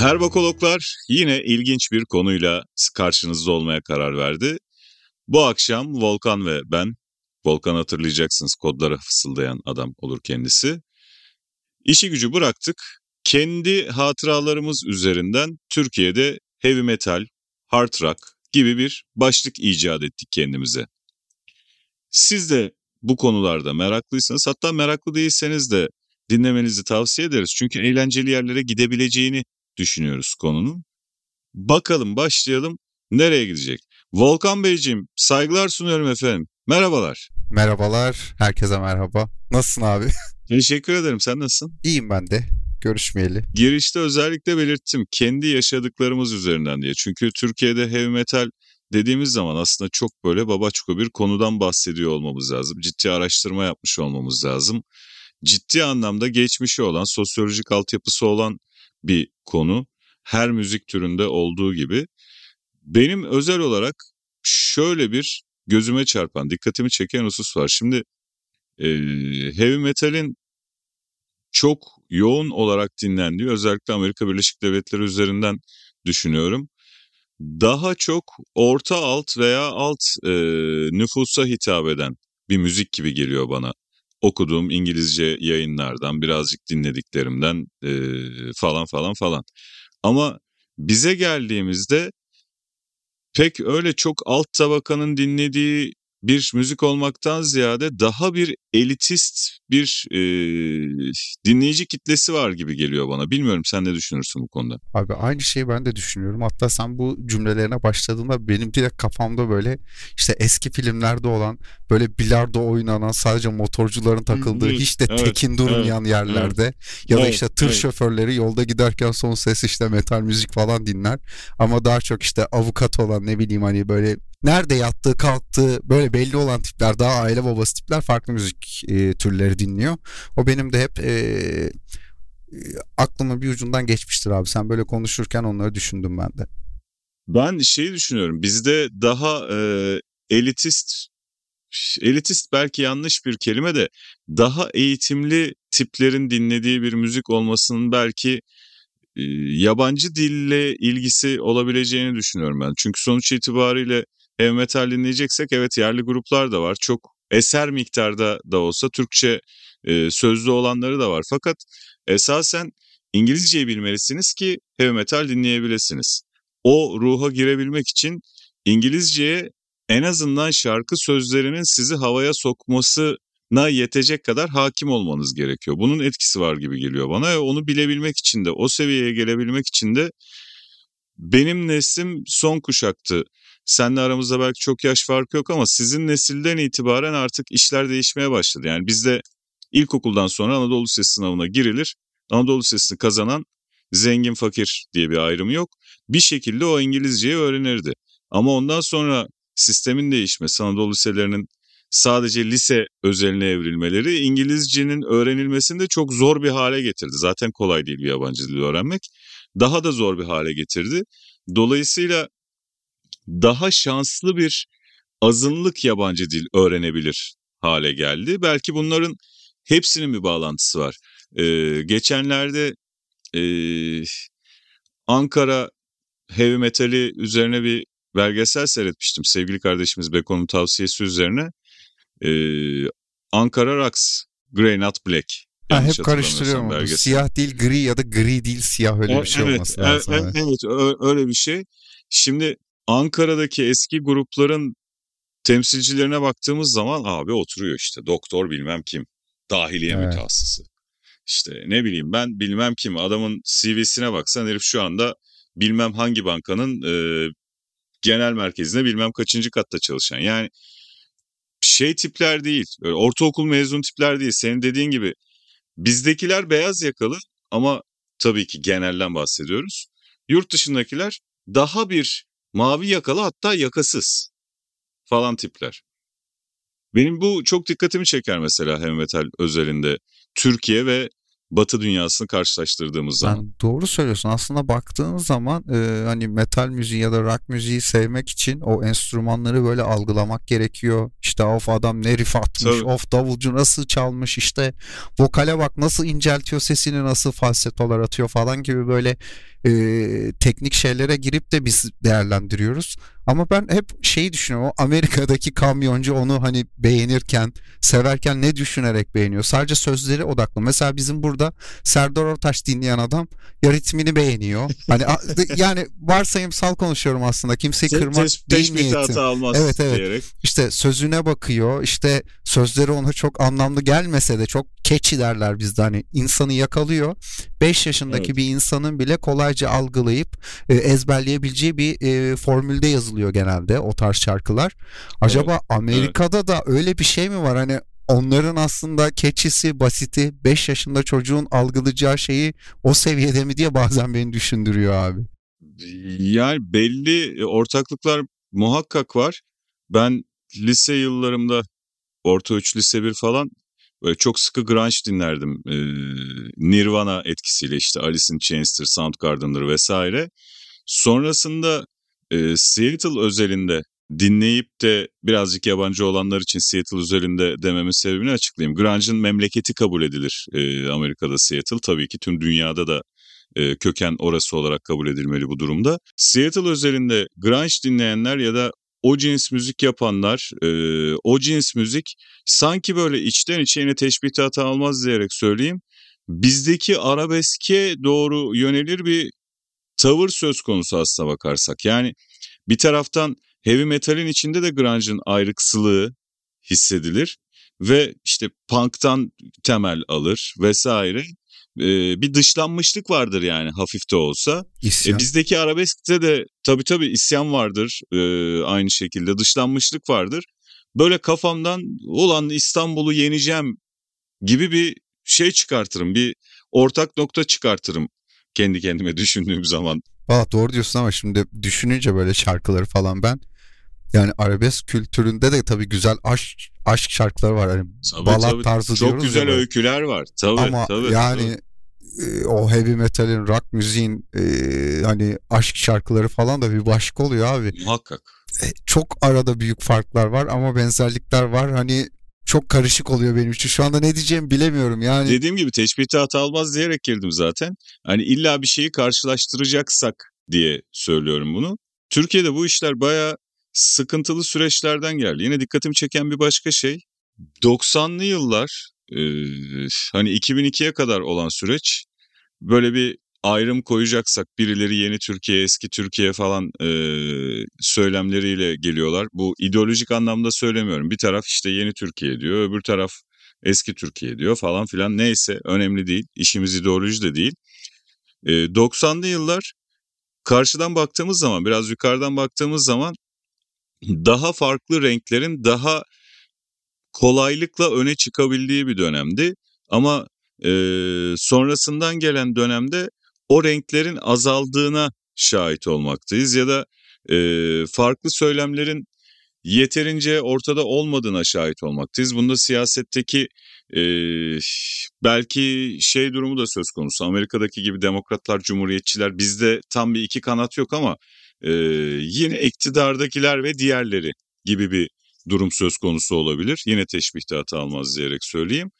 Herbokologlar yine ilginç bir konuyla karşınızda olmaya karar verdi. Bu akşam Volkan ve ben, Volkan hatırlayacaksınız kodlara fısıldayan adam olur kendisi. İşi gücü bıraktık. Kendi hatıralarımız üzerinden Türkiye'de heavy metal, hard rock gibi bir başlık icat ettik kendimize. Siz de bu konularda meraklıysanız hatta meraklı değilseniz de dinlemenizi tavsiye ederiz. Çünkü eğlenceli yerlere gidebileceğini düşünüyoruz konunun. Bakalım başlayalım nereye gidecek? Volkan Beyciğim saygılar sunuyorum efendim. Merhabalar. Merhabalar. Herkese merhaba. Nasılsın abi? Teşekkür ederim. Sen nasılsın? İyiyim ben de. Görüşmeyeli. Girişte özellikle belirttim. Kendi yaşadıklarımız üzerinden diye. Çünkü Türkiye'de heavy metal dediğimiz zaman aslında çok böyle babaçko bir konudan bahsediyor olmamız lazım. Ciddi araştırma yapmış olmamız lazım. Ciddi anlamda geçmişi olan, sosyolojik altyapısı olan bir konu. Her müzik türünde olduğu gibi. Benim özel olarak şöyle bir gözüme çarpan, dikkatimi çeken husus var. Şimdi e, heavy metalin çok yoğun olarak dinlendiği özellikle Amerika Birleşik Devletleri üzerinden düşünüyorum. Daha çok orta alt veya alt e, nüfusa hitap eden bir müzik gibi geliyor bana. Okuduğum İngilizce yayınlardan, birazcık dinlediklerimden e, falan falan falan. Ama bize geldiğimizde pek öyle çok alt tabakanın dinlediği bir müzik olmaktan ziyade daha bir elitist bir e, dinleyici kitlesi var gibi geliyor bana. Bilmiyorum sen ne düşünürsün bu konuda? Abi aynı şeyi ben de düşünüyorum. Hatta sen bu cümlelerine başladığında benim direkt kafamda böyle işte eski filmlerde olan böyle bilardo oynanan sadece motorcuların takıldığı Hı, hiç de evet, tekin durmayan evet, yerlerde evet, ya da evet, işte tır evet. şoförleri yolda giderken son ses işte metal müzik falan dinler. Ama daha çok işte avukat olan ne bileyim hani böyle nerede yattığı kalktığı böyle belli olan tipler daha aile babası tipler farklı müzik e, türleri dinliyor. O benim de hep e, e, aklıma bir ucundan geçmiştir abi. Sen böyle konuşurken onları düşündüm ben de. Ben şeyi düşünüyorum. Bizde daha e, elitist elitist belki yanlış bir kelime de daha eğitimli tiplerin dinlediği bir müzik olmasının belki e, yabancı dille ilgisi olabileceğini düşünüyorum ben. Çünkü sonuç itibariyle heavy metal dinleyeceksek evet yerli gruplar da var. Çok eser miktarda da olsa Türkçe e, sözlü olanları da var. Fakat esasen İngilizceyi bilmelisiniz ki heavy metal dinleyebilirsiniz. O ruha girebilmek için İngilizceye en azından şarkı sözlerinin sizi havaya sokmasına yetecek kadar hakim olmanız gerekiyor. Bunun etkisi var gibi geliyor bana onu bilebilmek için de o seviyeye gelebilmek için de benim neslim son kuşaktı Seninle aramızda belki çok yaş farkı yok ama sizin nesilden itibaren artık işler değişmeye başladı. Yani bizde ilkokuldan sonra Anadolu Lisesi sınavına girilir. Anadolu Lisesi'ni kazanan zengin fakir diye bir ayrımı yok. Bir şekilde o İngilizceyi öğrenirdi. Ama ondan sonra sistemin değişmesi, Anadolu liselerinin sadece lise özeline evrilmeleri İngilizcenin öğrenilmesini de çok zor bir hale getirdi. Zaten kolay değil bir yabancı dil öğrenmek. Daha da zor bir hale getirdi. Dolayısıyla daha şanslı bir azınlık yabancı dil öğrenebilir hale geldi. Belki bunların hepsinin bir bağlantısı var. Ee, geçenlerde e, Ankara heavy metali üzerine bir belgesel seyretmiştim. Sevgili kardeşimiz Beko'nun tavsiyesi üzerine. Ee, Ankara Rocks, Grey Not Black. Ha, hep karıştırıyorum. Siyah değil gri ya da gri değil siyah öyle bir şey evet, olması lazım. Evet, evet öyle bir şey. Şimdi Ankara'daki eski grupların temsilcilerine baktığımız zaman abi oturuyor işte doktor bilmem kim, dahiliye evet. mütehassısı. İşte ne bileyim ben bilmem kim adamın CV'sine baksan herif şu anda bilmem hangi bankanın e, genel merkezine bilmem kaçıncı katta çalışan. Yani şey tipler değil, ortaokul mezun tipler değil. Senin dediğin gibi bizdekiler beyaz yakalı ama tabii ki genelden bahsediyoruz. Yurt dışındakiler daha bir Mavi yakalı hatta yakasız falan tipler. Benim bu çok dikkatimi çeker mesela heavy metal özelinde. Türkiye ve Batı dünyasını karşılaştırdığımız zaman. Yani doğru söylüyorsun. Aslında baktığın zaman e, hani metal müziği ya da rock müziği sevmek için o enstrümanları böyle algılamak gerekiyor. İşte of adam ne riff atmış, Tabii. of davulcu nasıl çalmış, işte vokale bak nasıl inceltiyor sesini, nasıl falsetolar atıyor falan gibi böyle e, teknik şeylere girip de biz değerlendiriyoruz. Ama ben hep şeyi düşünüyorum. O Amerika'daki kamyoncu onu hani beğenirken, severken ne düşünerek beğeniyor? Sadece sözleri odaklı. Mesela bizim burada Serdar Ortaç dinleyen adam ya ritmini beğeniyor. Hani yani varsayımsal konuşuyorum aslında. Kimseyi kırmak Tes, değil niyetim. almaz evet, evet. diyerek. İşte sözüne bakıyor. İşte sözleri ona çok anlamlı gelmese de çok catchy derler bizde. Hani insanı yakalıyor. 5 yaşındaki evet. bir insanın bile kolayca algılayıp e, ezberleyebileceği bir e, formülde yazılıyor genelde o tarz şarkılar. Acaba evet. Amerika'da evet. da öyle bir şey mi var? Hani onların aslında keçisi basiti 5 yaşında çocuğun algılayacağı şeyi o seviyede mi diye bazen beni düşündürüyor abi. Yani belli ortaklıklar muhakkak var. Ben lise yıllarımda orta 3 lise 1 falan böyle çok sıkı grunge dinlerdim. Ee, Nirvana etkisiyle işte Alice in Chains'tir, Soundgarden'dır vesaire. Sonrasında e, Seattle özelinde dinleyip de birazcık yabancı olanlar için Seattle üzerinde dememin sebebini açıklayayım. Grunge'ın memleketi kabul edilir e, Amerika'da Seattle. Tabii ki tüm dünyada da e, köken orası olarak kabul edilmeli bu durumda. Seattle özelinde grunge dinleyenler ya da o cins müzik yapanlar, e, o cins müzik sanki böyle içten içe yine teşbih hata almaz diyerek söyleyeyim. Bizdeki arabeske doğru yönelir bir tavır söz konusu aslına bakarsak. Yani bir taraftan heavy metalin içinde de grunge'ın ayrıksılığı hissedilir ve işte punk'tan temel alır vesaire. Ee, bir dışlanmışlık vardır yani hafif de olsa. İsyan. E, bizdeki arabeskte de tabii tabii isyan vardır e, aynı şekilde dışlanmışlık vardır. Böyle kafamdan olan İstanbul'u yeneceğim gibi bir şey çıkartırım. Bir ortak nokta çıkartırım kendi kendime düşündüğüm zaman. Valla doğru diyorsun ama şimdi düşününce böyle şarkıları falan ben yani arabesk kültüründe de tabii güzel aşk aşk şarkıları var. Hani tabii, balat tabii. tarzı Çok diyoruz güzel ya öyküler var. Tabii, Ama tabii, yani tabii. O heavy metalin, rock müziğin e, hani aşk şarkıları falan da bir başka oluyor abi. Muhakkak. E, çok arada büyük farklar var ama benzerlikler var. Hani çok karışık oluyor benim için. Şu anda ne diyeceğimi bilemiyorum yani. Dediğim gibi teşbihte hata almaz diyerek girdim zaten. Hani illa bir şeyi karşılaştıracaksak diye söylüyorum bunu. Türkiye'de bu işler baya sıkıntılı süreçlerden geldi. Yine dikkatimi çeken bir başka şey 90'lı yıllar e, hani 2002'ye kadar olan süreç böyle bir ayrım koyacaksak birileri yeni Türkiye, eski Türkiye falan e, söylemleriyle geliyorlar. Bu ideolojik anlamda söylemiyorum. Bir taraf işte yeni Türkiye diyor, öbür taraf eski Türkiye diyor falan filan. Neyse önemli değil. İşimiz ideoloji de değil. E, 90'lı yıllar karşıdan baktığımız zaman, biraz yukarıdan baktığımız zaman daha farklı renklerin daha kolaylıkla öne çıkabildiği bir dönemdi. Ama e, sonrasından gelen dönemde o renklerin azaldığına şahit olmaktayız ya da e, farklı söylemlerin yeterince ortada olmadığına şahit olmaktayız. Bunda siyasetteki e, belki şey durumu da söz konusu. Amerika'daki gibi demokratlar, cumhuriyetçiler bizde tam bir iki kanat yok ama e, yine iktidardakiler ve diğerleri gibi bir durum söz konusu olabilir. Yine teşbihte hata almaz diyerek söyleyeyim.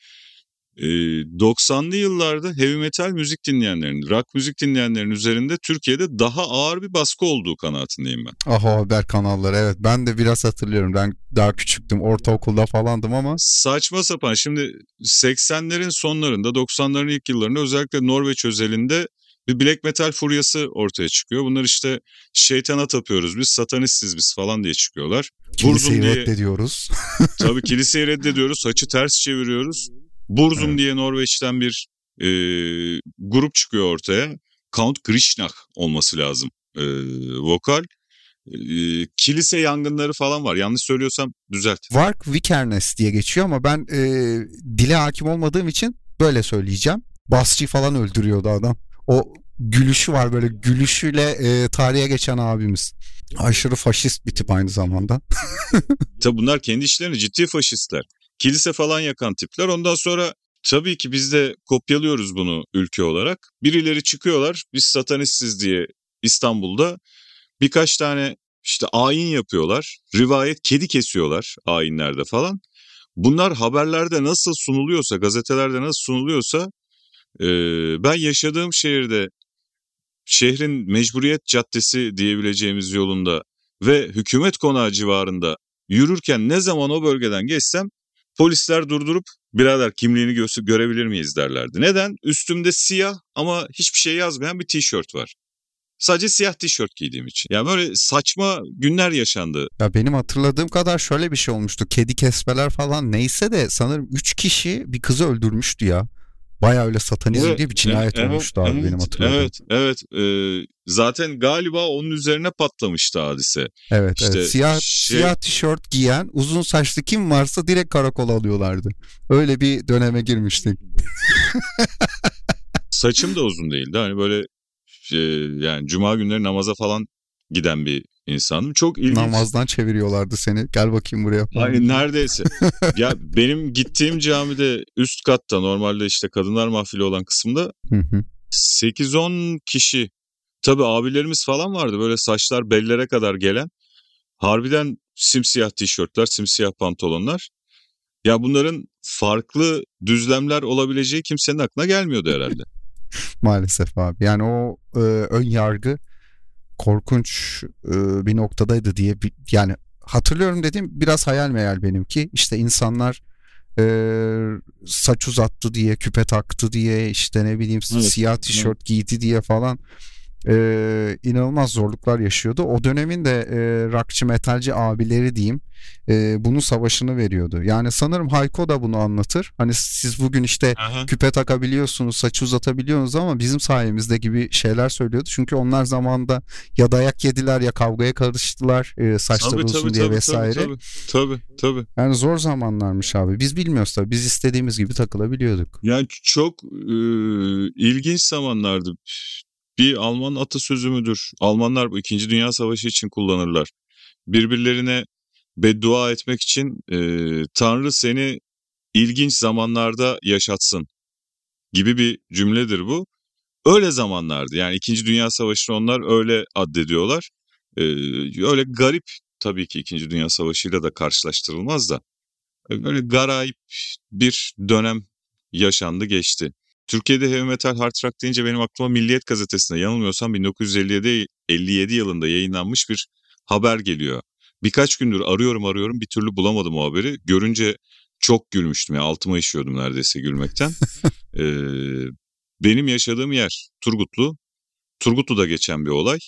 90'lı yıllarda heavy metal müzik dinleyenlerin, rock müzik dinleyenlerin üzerinde Türkiye'de daha ağır bir baskı olduğu kanaatindeyim ben. Aha haber kanalları evet ben de biraz hatırlıyorum. Ben daha küçüktüm ortaokulda falandım ama. Saçma sapan şimdi 80'lerin sonlarında 90'ların ilk yıllarında özellikle Norveç özelinde bir black metal furyası ortaya çıkıyor. Bunlar işte şeytana tapıyoruz biz, satanistiz biz falan diye çıkıyorlar. Kiliseyi diye, reddediyoruz. tabii kiliseyi reddediyoruz, saçı ters çeviriyoruz. Burzum evet. diye Norveç'ten bir e, grup çıkıyor ortaya. Count Krishnach olması lazım e, vokal. E, kilise yangınları falan var. Yanlış söylüyorsam düzelt. Vark Vikernes diye geçiyor ama ben e, dile hakim olmadığım için böyle söyleyeceğim. Basçı falan öldürüyordu adam. O gülüşü var böyle gülüşüyle e, tarihe geçen abimiz. Aşırı faşist bir tip aynı zamanda. Tabi bunlar kendi işlerini ciddi faşistler kilise falan yakan tipler. Ondan sonra tabii ki biz de kopyalıyoruz bunu ülke olarak. Birileri çıkıyorlar biz satanistiz diye İstanbul'da birkaç tane işte ayin yapıyorlar. Rivayet kedi kesiyorlar ayinlerde falan. Bunlar haberlerde nasıl sunuluyorsa, gazetelerde nasıl sunuluyorsa e, ben yaşadığım şehirde şehrin mecburiyet caddesi diyebileceğimiz yolunda ve hükümet konağı civarında yürürken ne zaman o bölgeden geçsem polisler durdurup birader kimliğini gö- görebilir miyiz derlerdi. Neden? Üstümde siyah ama hiçbir şey yazmayan bir tişört var. Sadece siyah tişört giydiğim için. Yani böyle saçma günler yaşandı. Ya benim hatırladığım kadar şöyle bir şey olmuştu. Kedi kesmeler falan neyse de sanırım 3 kişi bir kızı öldürmüştü ya. Baya öyle satanizm Evet, diye bir cinayet evet, olmuştu abi evet, benim hatırladığım. Evet, evet. Ee, zaten galiba onun üzerine patlamıştı hadise. Evet, İşte evet. Siyah, şey- siyah tişört giyen uzun saçlı kim varsa direkt karakola alıyorlardı. Öyle bir döneme girmiştik. Saçım da uzun değildi. Hani böyle e, yani cuma günleri namaza falan giden bir insandım. Çok ilginç. Namazdan çeviriyorlardı seni. Gel bakayım buraya. Hayır neredeyse. ya benim gittiğim camide üst katta normalde işte kadınlar mahfili olan kısımda Hı hı. 8-10 kişi tabii abilerimiz falan vardı böyle saçlar bellere kadar gelen harbiden simsiyah tişörtler simsiyah pantolonlar ya bunların farklı düzlemler olabileceği kimsenin aklına gelmiyordu herhalde. Maalesef abi. Yani o e, ön yargı korkunç e, bir noktadaydı diye bir, yani hatırlıyorum dediğim biraz hayal meyal benimki. İşte insanlar e, saç uzattı diye, küpe taktı diye, işte ne bileyim Evet, siyah tişört giydi diye falan e, inanılmaz zorluklar yaşıyordu. O dönemin de e, rockçı metalci abileri diyeyim e, bunun savaşını veriyordu. Yani sanırım Hayko da bunu anlatır. Hani siz bugün işte küpe takabiliyorsunuz, saçı uzatabiliyorsunuz ama bizim sayemizde gibi şeyler söylüyordu. Çünkü onlar zamanında ya dayak yediler ya kavgaya karıştılar e, saçları Tabii, uzun tabii, diye tabii, vesaire. Tabii, tabii, tabii. Yani zor zamanlarmış abi. Biz bilmiyoruz tabii. Biz istediğimiz gibi takılabiliyorduk. Yani çok e, ilginç zamanlardı. Bir Alman atasözü müdür? Almanlar bu İkinci Dünya Savaşı için kullanırlar. Birbirlerine beddua etmek için e, Tanrı seni ilginç zamanlarda yaşatsın gibi bir cümledir bu. Öyle zamanlardı. Yani İkinci Dünya Savaşı'nı onlar öyle addediyorlar. E, öyle garip tabii ki İkinci Dünya Savaşı'yla da karşılaştırılmaz da. Böyle garip bir dönem yaşandı geçti. Türkiye'de heavy metal hard rock deyince benim aklıma Milliyet gazetesinde yanılmıyorsam 1957 57 yılında yayınlanmış bir haber geliyor. Birkaç gündür arıyorum arıyorum bir türlü bulamadım o haberi. Görünce çok gülmüştüm ya altıma işiyordum neredeyse gülmekten. Ee, benim yaşadığım yer Turgutlu. Turgutlu'da geçen bir olay.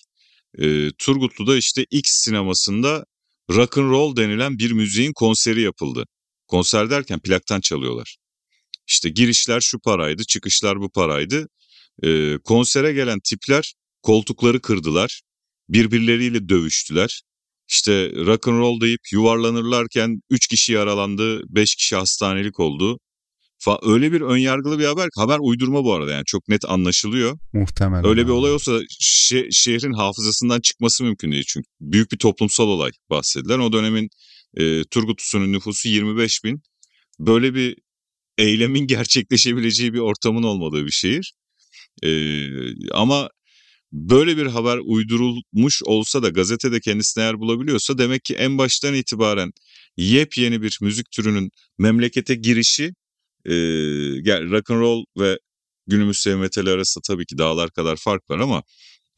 Ee, Turgutlu'da işte X sinemasında rock and roll denilen bir müziğin konseri yapıldı. Konser derken plaktan çalıyorlar. İşte girişler şu paraydı, çıkışlar bu paraydı. Ee, konsere gelen tipler koltukları kırdılar. Birbirleriyle dövüştüler. İşte rock and roll deyip yuvarlanırlarken 3 kişi yaralandı, 5 kişi hastanelik oldu. Fa- öyle bir önyargılı bir haber haber uydurma bu arada yani çok net anlaşılıyor. Muhtemelen. Öyle bir olay olsa şe- şehrin hafızasından çıkması mümkün değil çünkü büyük bir toplumsal olay bahsedilen. O dönemin e, Turgutlusu'nun nüfusu 25 bin. Böyle bir eylemin gerçekleşebileceği bir ortamın olmadığı bir şehir. E, ama böyle bir haber uydurulmuş olsa da gazetede kendisine yer bulabiliyorsa demek ki en baştan itibaren yepyeni bir müzik türünün memlekete girişi e, rock and roll ve günümüz heavy metal arasında tabii ki dağlar kadar fark var ama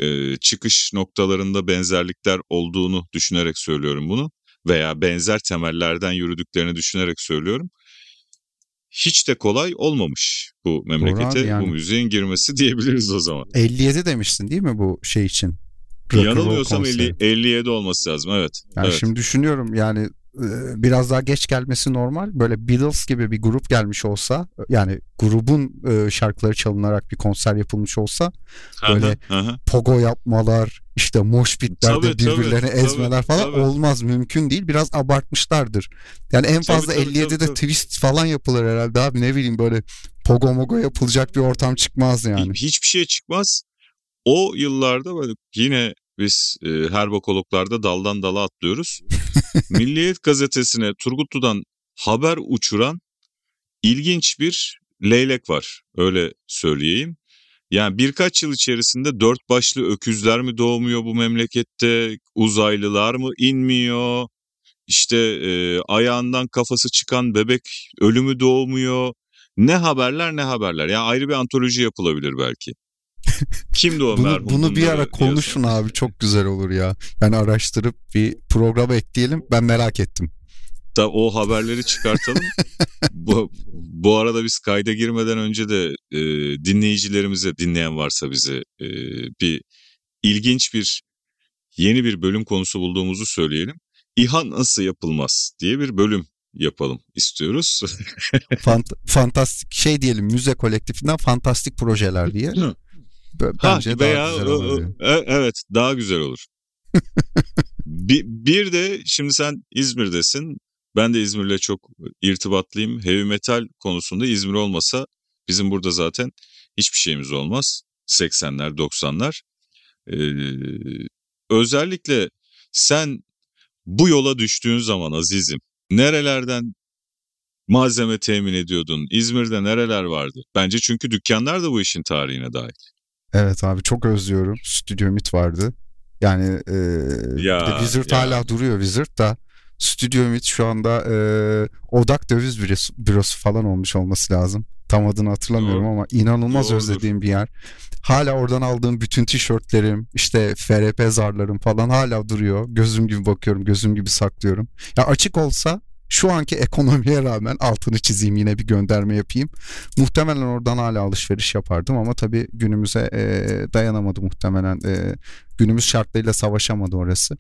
e, çıkış noktalarında benzerlikler olduğunu düşünerek söylüyorum bunu veya benzer temellerden yürüdüklerini düşünerek söylüyorum. Hiç de kolay olmamış bu memlekete abi, yani. bu müziğin girmesi diyebiliriz o zaman. 57 demiştin değil mi bu şey için? Yanılmıyorsam konseri. 50, 57 olması lazım evet. Yani evet. şimdi düşünüyorum yani biraz daha geç gelmesi normal. Böyle Beatles gibi bir grup gelmiş olsa yani grubun e, şarkıları çalınarak bir konser yapılmış olsa böyle pogo yapmalar işte mosh Tabii, tabii, birbirlerini tabii, ezmeler falan tabii. olmaz mümkün değil. Biraz abartmışlardır. Yani en Tabii, fazla tabii, 57'de tabii, tabii. twist falan yapılır herhalde abi ne bileyim böyle pogo mogo yapılacak bir ortam çıkmaz yani. Hiçbir şey çıkmaz. O yıllarda böyle yine biz e, herbokologlarda daldan dala atlıyoruz. Milliyet gazetesine Turgutlu'dan haber uçuran ilginç bir leylek var. Öyle söyleyeyim. Yani birkaç yıl içerisinde dört başlı öküzler mi doğmuyor bu memlekette? Uzaylılar mı inmiyor? İşte e, ayağından kafası çıkan bebek ölümü doğmuyor. Ne haberler ne haberler. Yani ayrı bir antoloji yapılabilir belki. Kimdi o bunu, merhum? bunu bir ara konuşun yazan? abi çok güzel olur ya. Yani araştırıp bir programa ekleyelim. Ben merak ettim. Da o haberleri çıkartalım. bu, bu arada biz kayda girmeden önce de e, dinleyicilerimize dinleyen varsa bizi e, bir ilginç bir yeni bir bölüm konusu bulduğumuzu söyleyelim. İHA nasıl yapılmaz diye bir bölüm yapalım istiyoruz. Fant- fantastik şey diyelim müze kolektifinden fantastik projeler diye. Bence ha, daha veya güzel olur. o- e- evet daha güzel olur. bir, bir de şimdi sen İzmir'desin. Ben de İzmir'le çok irtibatlıyım. Heavy metal konusunda İzmir olmasa bizim burada zaten hiçbir şeyimiz olmaz. 80'ler 90'lar. Ee, özellikle sen bu yola düştüğün zaman azizim nerelerden malzeme temin ediyordun? İzmir'de nereler vardı? Bence çünkü dükkanlar da bu işin tarihine dahil. Evet abi çok özlüyorum. Stüdyo Ümit vardı. Yani e, Ya, bir de Wizard ya. hala duruyor Wizard da. Stüdyo Ümit şu anda e, Odak Döviz bürosu, bürosu falan olmuş olması lazım. Tam adını hatırlamıyorum Doğru. ama inanılmaz Doğrudur. özlediğim bir yer. Hala oradan aldığım bütün tişörtlerim, işte FRP zarlarım falan hala duruyor. Gözüm gibi bakıyorum, gözüm gibi saklıyorum. Ya açık olsa şu anki ekonomiye rağmen altını çizeyim yine bir gönderme yapayım. Muhtemelen oradan hala alışveriş yapardım ama tabii günümüze e, dayanamadı muhtemelen. E, günümüz şartlarıyla savaşamadı orası.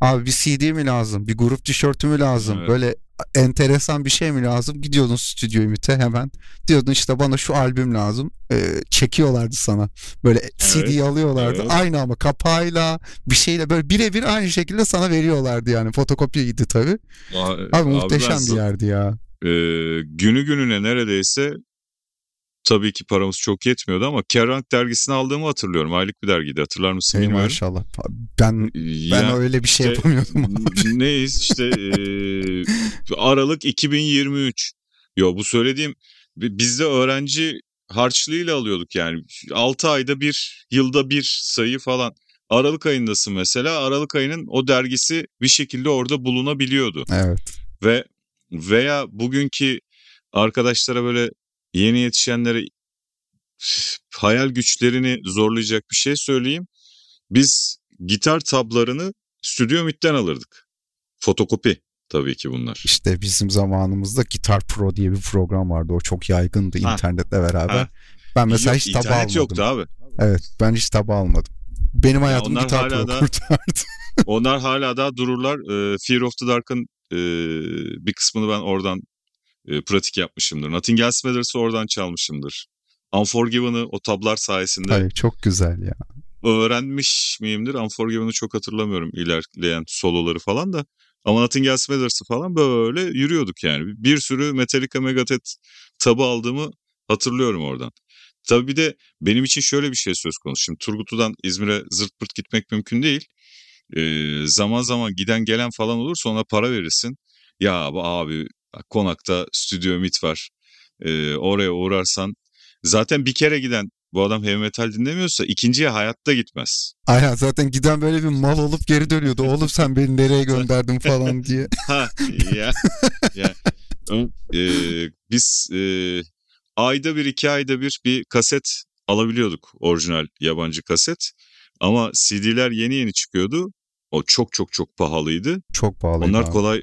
Abi bir CD mi lazım? Bir grup tişörtü mü lazım? Evet. Böyle enteresan bir şey mi lazım? Gidiyordun stüdyo ümite hemen. Diyordun işte bana şu albüm lazım. Ee, çekiyorlardı sana. Böyle CD'yi alıyorlardı. evet. Aynı ama kapağıyla bir şeyle böyle birebir aynı şekilde sana veriyorlardı yani. Fotokopyaydı tabii. Abi, muhteşem ben bir yerdi ya. e, günü gününe neredeyse tabii ki paramız çok yetmiyordu ama Kerrang dergisini aldığımı hatırlıyorum. Aylık bir dergiydi hatırlar mısın Hey bilmiyorum. maşallah. Ben ben Ya, öyle bir şey işte, yapamıyordum. abi. Neyiz işte e, Aralık 2023. Yo bu söylediğim bi- biz de öğrenci harçlığıyla alıyorduk yani. 6 ayda bir, yılda bir sayı falan. Aralık ayındasın mesela. Aralık ayının o dergisi bir şekilde orada bulunabiliyordu. evet. Ve veya bugünkü arkadaşlara böyle yeni yetişenlere hayal güçlerini zorlayacak bir şey söyleyeyim. Biz gitar tablarını Stüdyo Ümit'ten alırdık. Fotokopi tabii ki bunlar. İşte bizim zamanımızda Gitar Pro diye bir program vardı. O çok yaygındı Ha. internetle beraber. Ha. Ben mesela Yok, hiç internet almadım. yoktu abi. Evet ben hiç tabu almadım. Benim hayatım onlar Gitar Pro da- kurtardı. Onlar hala daha dururlar. Ee, Fear of the Dark'ın e, bir kısmını ben oradan e, pratik yapmışımdır. Nothing Else Matters'ı oradan çalmışımdır. Unforgiven'ı o tablar sayesinde Hayır çok güzel ya. öğrenmiş miyimdir? Unforgiven'ı çok hatırlamıyorum ilerleyen soloları falan da. Ama Nothing Else Matters'ı falan böyle yürüyorduk yani. Bir sürü Metallica Megadeth tabı aldığımı hatırlıyorum oradan. Tabii bir de benim için şöyle bir şey söz konusu. Şimdi Turgutlu'dan İzmir'e zırt pırt gitmek mümkün değil. Ee, zaman zaman giden gelen falan olursa ona para verirsin. Ya abi konakta stüdyo Ümit var. Ee, oraya uğrarsan zaten bir kere giden bu adam heavy metal dinlemiyorsa ikinciye hayatta gitmez. Aynen zaten giden böyle bir mal olup geri dönüyordu. Oğlum sen beni nereye gönderdin falan diye. Ha ya. ya. Ee, biz e, ayda bir iki ayda bir bir kaset alabiliyorduk orijinal yabancı kaset. Ama CD'ler yeni yeni çıkıyordu. O çok çok çok pahalıydı. Çok pahalı. Onlar kolay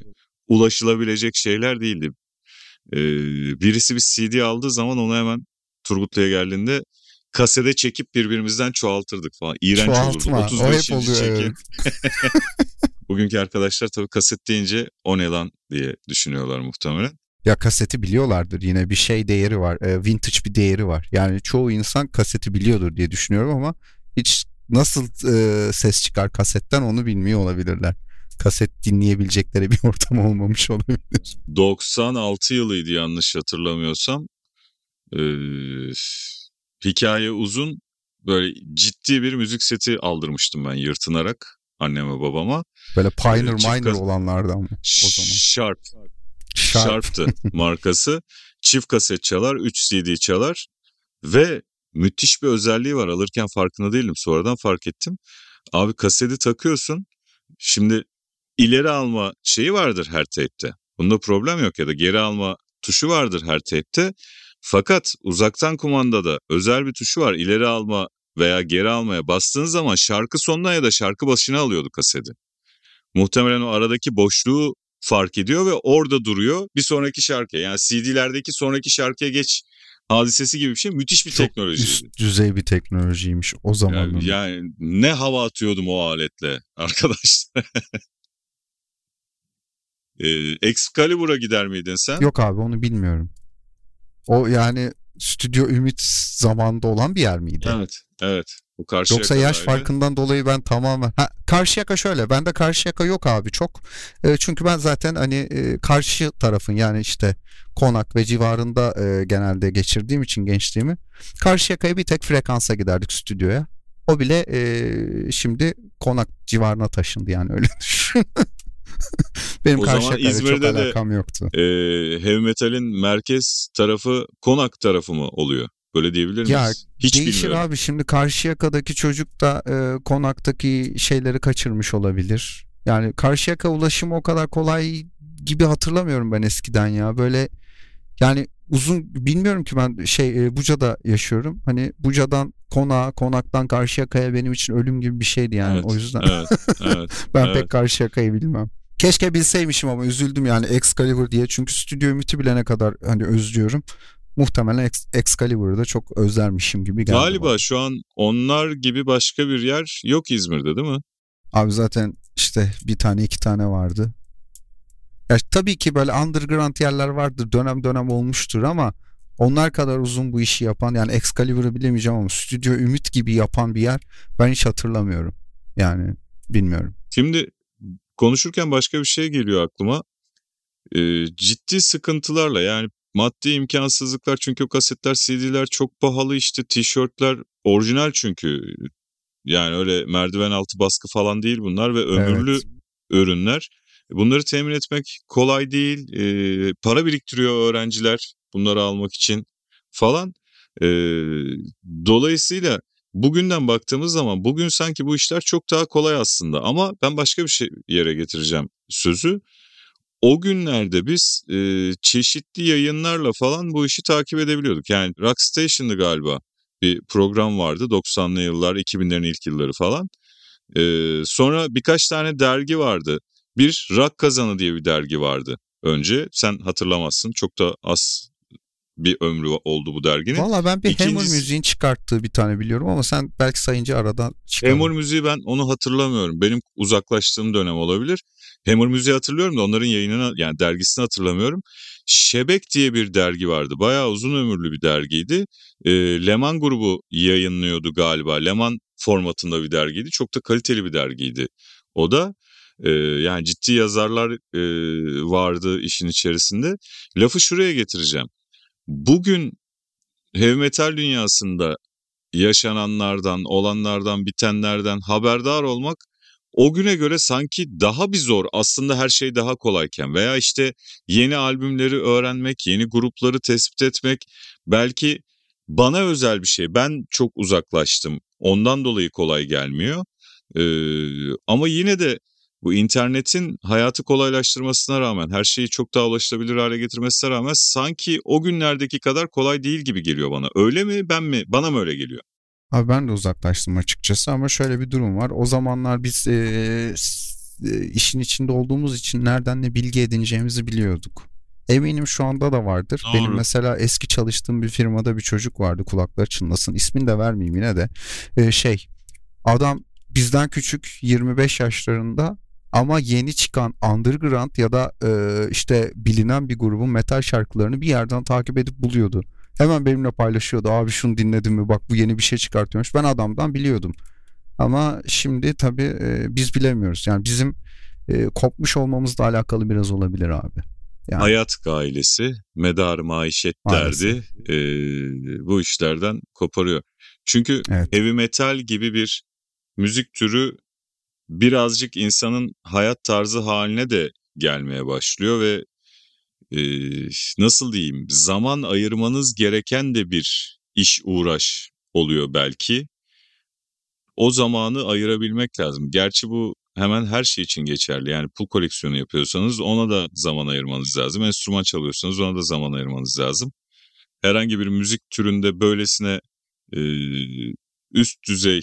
ulaşılabilecek şeyler değildi. Ee, birisi bir CD aldığı zaman onu hemen Turgutlu'ya geldiğinde kasede çekip birbirimizden çoğaltırdık falan. İğrenç Çoğaltma. olurdu. O hep 35. oluyor, çekim. Bugünkü arkadaşlar tabii kaset deyince o ne lan diye düşünüyorlar muhtemelen. Ya kaseti biliyorlardır yine bir şey değeri var. e, vintage bir değeri var. Yani çoğu insan kaseti biliyordur diye düşünüyorum ama hiç nasıl e, ses çıkar kasetten onu bilmiyor olabilirler. Kaset dinleyebilecekleri bir ortam olmamış olabilir. 96 yılıydı yanlış hatırlamıyorsam. Ee, hikaye uzun. Böyle ciddi bir müzik seti aldırmıştım ben yırtınarak anneme babama. Böyle Pioneer Çift Minor olanlardan mı? O zaman. Sharp. Sharp. Sharp'tı markası. Çift kaset çalar, 3 CD çalar ve müthiş bir özelliği var. Alırken farkında değilim. Sonradan fark ettim. Abi kaseti takıyorsun. Şimdi ileri alma şeyi vardır her teypte. Bunda problem yok ya da geri alma tuşu vardır her teypte. Fakat uzaktan kumandada özel bir tuşu var. İleri alma veya geri almaya bastığın zaman şarkı sonuna ya da şarkı başına alıyordu kaseti. Muhtemelen o aradaki boşluğu fark ediyor ve orada duruyor bir sonraki şarkıya. Yani CD'lerdeki sonraki şarkıya geç hadisesi gibi bir şey müthiş bir Çok teknoloji. üst düzey bir teknolojiymiş o zaman. Yani, yani ne hava atıyordum o aletle arkadaşlar. ee, Excalibur'a gider miydin sen? Yok abi onu bilmiyorum. O yani Stüdyo Ümit zamanında olan bir yer miydi? Evet, evet. Bu karşı Yoksa yaş farkından dolayı ben tamamen ha, karşı yaka şöyle bende karşı yaka yok abi çok e, çünkü ben zaten hani e, karşı tarafın yani işte konak ve civarında e, genelde geçirdiğim için gençliğimi karşı yakaya bir tek frekansa giderdik stüdyoya o bile e, şimdi konak civarına taşındı yani öyle düşün. Benim o karşı zaman yakayla çok İzmir'de de alakam yoktu. e, heavy metal'in merkez tarafı konak tarafı mı oluyor? Böyle diyebilir miyiz? Ya, Hiç Değişir bilmiyorum. abi şimdi Karşıyaka'daki çocuk da e, konaktaki şeyleri kaçırmış olabilir. Yani Karşıyaka ulaşımı o kadar kolay gibi hatırlamıyorum ben eskiden ya. Böyle yani uzun bilmiyorum ki ben şey e, Buca'da yaşıyorum. Hani Buca'dan konağa, konaktan Karşıyaka'ya benim için ölüm gibi bir şeydi yani. Evet, o yüzden Evet, evet. ben evet. pek Karşıyaka'yı bilmem. Keşke bilseymişim ama üzüldüm yani Excalibur diye. Çünkü Stüdyo Ümit'i bilene kadar hani özlüyorum. Muhtemelen Ex- Excalibur'u da çok özlermişim gibi geldi. Galiba bana. şu an onlar gibi başka bir yer yok İzmir'de değil mi? Abi zaten işte bir tane iki tane vardı. Ya tabii ki böyle underground yerler vardır. Dönem dönem olmuştur ama onlar kadar uzun bu işi yapan yani Excalibur'u bilemeyeceğim ama Stüdyo Ümit gibi yapan bir yer ben hiç hatırlamıyorum. Yani bilmiyorum. Şimdi konuşurken başka bir şey geliyor aklıma. Ee, ciddi sıkıntılarla yani maddi imkansızlıklar çünkü o kasetler CD'ler çok pahalı işte tişörtler orijinal çünkü yani öyle merdiven altı baskı falan değil bunlar ve ömürlü Evet. ürünler. Bunları temin etmek kolay değil. Ee, para biriktiriyor öğrenciler bunları almak için falan. Ee, dolayısıyla bugünden baktığımız zaman bugün sanki bu işler çok daha kolay aslında ama ben başka bir şey yere getireceğim sözü. O günlerde biz e, çeşitli yayınlarla falan bu işi takip edebiliyorduk. Yani Rock Station'dı galiba bir program vardı 90'lı yıllar 2000'lerin ilk yılları falan. Ee, sonra birkaç tane dergi vardı. Bir Rock Kazanı diye bir dergi vardı önce. Sen hatırlamazsın çok da az bir ömrü oldu bu derginin. Valla ben bir Hammer İkincisi- müziğin çıkarttığı bir tane biliyorum ama sen belki sayınca aradan çıkar. Hammer müziği ben onu hatırlamıyorum. Benim uzaklaştığım dönem olabilir. Hammer müziği hatırlıyorum da onların yayınını yani dergisini hatırlamıyorum. Şebek diye bir dergi vardı. Bayağı uzun ömürlü bir dergiydi. E, Leman grubu yayınlıyordu galiba. Leman formatında bir dergiydi. Çok da kaliteli bir dergiydi. O da e, yani ciddi yazarlar e, vardı işin içerisinde. Lafı şuraya getireceğim. Bugün heavy metal dünyasında yaşananlardan, olanlardan, bitenlerden haberdar olmak o güne göre sanki daha bir zor. Aslında her şey daha kolayken veya işte yeni albümleri öğrenmek, yeni grupları tespit etmek belki bana özel bir şey. Ben çok uzaklaştım. Ondan dolayı kolay gelmiyor. Ee, ama yine de bu internetin hayatı kolaylaştırmasına rağmen, her şeyi çok daha ulaşılabilir hale getirmesine rağmen sanki o günlerdeki kadar kolay değil gibi geliyor bana. Öyle mi ben mi? Bana mı öyle geliyor? Abi ben de uzaklaştım açıkçası ama şöyle bir durum var. O zamanlar biz e, e, işin içinde olduğumuz için nereden ne bilgi edineceğimizi biliyorduk. Eminim şu anda da vardır. Doğru. Benim mesela eski çalıştığım bir firmada bir çocuk vardı kulakları çınlasın. İsmini de vermeyeyim yine de. E, şey adam bizden küçük 25 yaşlarında ama yeni çıkan underground ya da e, işte bilinen bir grubun metal şarkılarını bir yerden takip edip buluyordu. Hemen benimle paylaşıyordu. Abi şunu dinledin mi? Bak bu yeni bir şey çıkartıyormuş. Ben adamdan biliyordum. Ama şimdi tabii e, biz bilemiyoruz. Yani bizim e, kopmuş olmamızla alakalı biraz olabilir abi. Yani. Hayat gailesi, medar maişet derdi e, bu işlerden koparıyor. Çünkü Evet. heavy metal gibi bir müzik türü birazcık insanın hayat tarzı haline de gelmeye başlıyor ve e, nasıl diyeyim zaman ayırmanız gereken de bir iş uğraş oluyor belki. O zamanı ayırabilmek lazım. Gerçi bu hemen her şey için geçerli. Yani pul koleksiyonu yapıyorsanız ona da zaman ayırmanız lazım. Enstrüman çalıyorsanız ona da zaman ayırmanız lazım. Herhangi bir müzik türünde böylesine e, üst düzey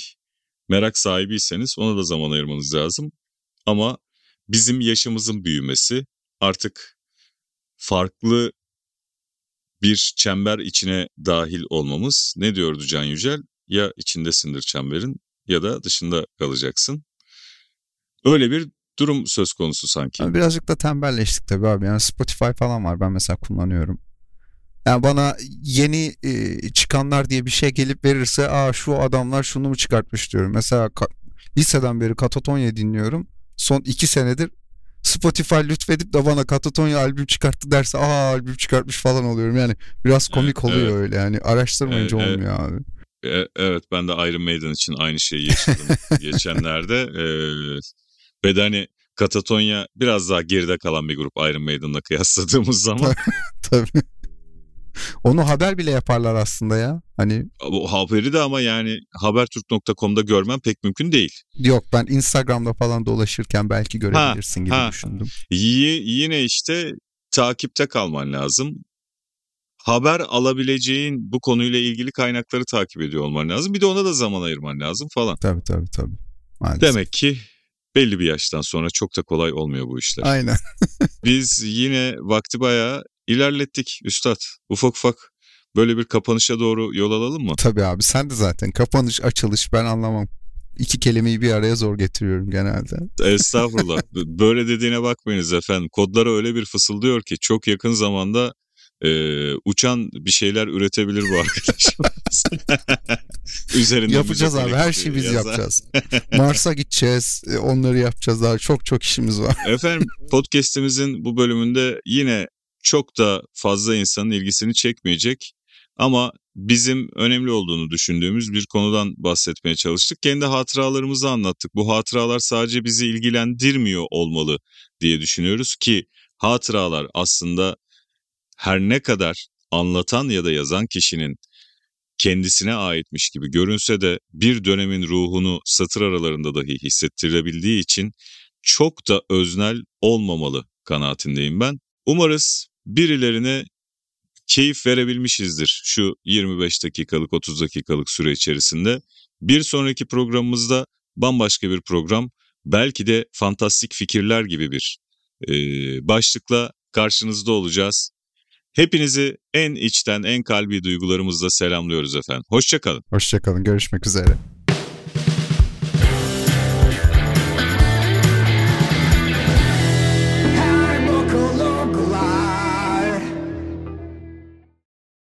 merak sahibiyseniz ona da zaman ayırmanız lazım. Ama bizim yaşımızın büyümesi artık farklı bir çember içine dahil olmamız ne diyordu Can Yücel? Ya içindesindir çemberin ya da dışında kalacaksın. Öyle bir durum söz konusu sanki. Birazcık da tembelleştik tabii abi. Yani Spotify falan var. Ben mesela kullanıyorum. Yani bana yeni e, çıkanlar diye bir şey gelip verirse aa şu adamlar şunu mu çıkartmış diyorum. Mesela ka- liseden beri Katatonya dinliyorum. Son iki senedir Spotify lütfedip de bana Katatonya albüm çıkarttı derse aa albüm çıkartmış falan oluyorum. Yani biraz komik evet, oluyor evet. öyle yani araştırmayınca evet, olmuyor evet. abi. E, evet ben de Iron Maiden için aynı şeyi yaşadım geçenlerde. Ee, ve de hani Katatonya biraz daha geride kalan bir grup Iron Maiden'la kıyasladığımız zaman. Tabii. Onu haber bile yaparlar aslında ya. Hani o haberi de ama yani habertürk.com'da görmem pek mümkün değil. Yok ben Instagram'da falan dolaşırken belki görebilirsin ha, gibi ha. düşündüm. Y- yine işte takipte kalman lazım. Haber alabileceğin bu konuyla ilgili kaynakları takip ediyor olman lazım. Bir de ona da zaman ayırman lazım falan. Tabii tabii tabii. Maalesef. Demek ki belli bir yaştan sonra çok da kolay olmuyor bu işler. Aynen. Biz yine vakti bayağı ilerlettik üstad. Ufak ufak böyle bir kapanışa doğru yol alalım mı? Tabii abi sen de zaten kapanış açılış ben anlamam. İki kelimeyi bir araya zor getiriyorum genelde. Estağfurullah. böyle dediğine bakmayınız efendim. Kodlara öyle bir fısıldıyor ki çok yakın zamanda e, uçan bir şeyler üretebilir bu arkadaşımız. Üzerinde yapacağız abi her şeyi biz yazar. yapacağız. Mars'a gideceğiz e, onları yapacağız daha çok çok işimiz var. Efendim podcast'imizin bu bölümünde yine çok da fazla insanın ilgisini çekmeyecek ama bizim önemli olduğunu düşündüğümüz bir konudan bahsetmeye çalıştık. Kendi hatıralarımızı anlattık. Bu hatıralar sadece bizi ilgilendirmiyor olmalı diye düşünüyoruz ki hatıralar aslında her ne kadar anlatan ya da yazan kişinin kendisine aitmiş gibi görünse de bir dönemin ruhunu satır aralarında dahi hissettirebildiği için çok da öznel olmamalı kanaatindeyim ben. Umarız birilerine keyif verebilmişizdir şu 25 dakikalık 30 dakikalık süre içerisinde. Bir sonraki programımızda bambaşka bir program belki de fantastik fikirler gibi bir e, başlıkla karşınızda olacağız. Hepinizi en içten en kalbi duygularımızla selamlıyoruz efendim. Hoşçakalın. Hoşçakalın görüşmek üzere.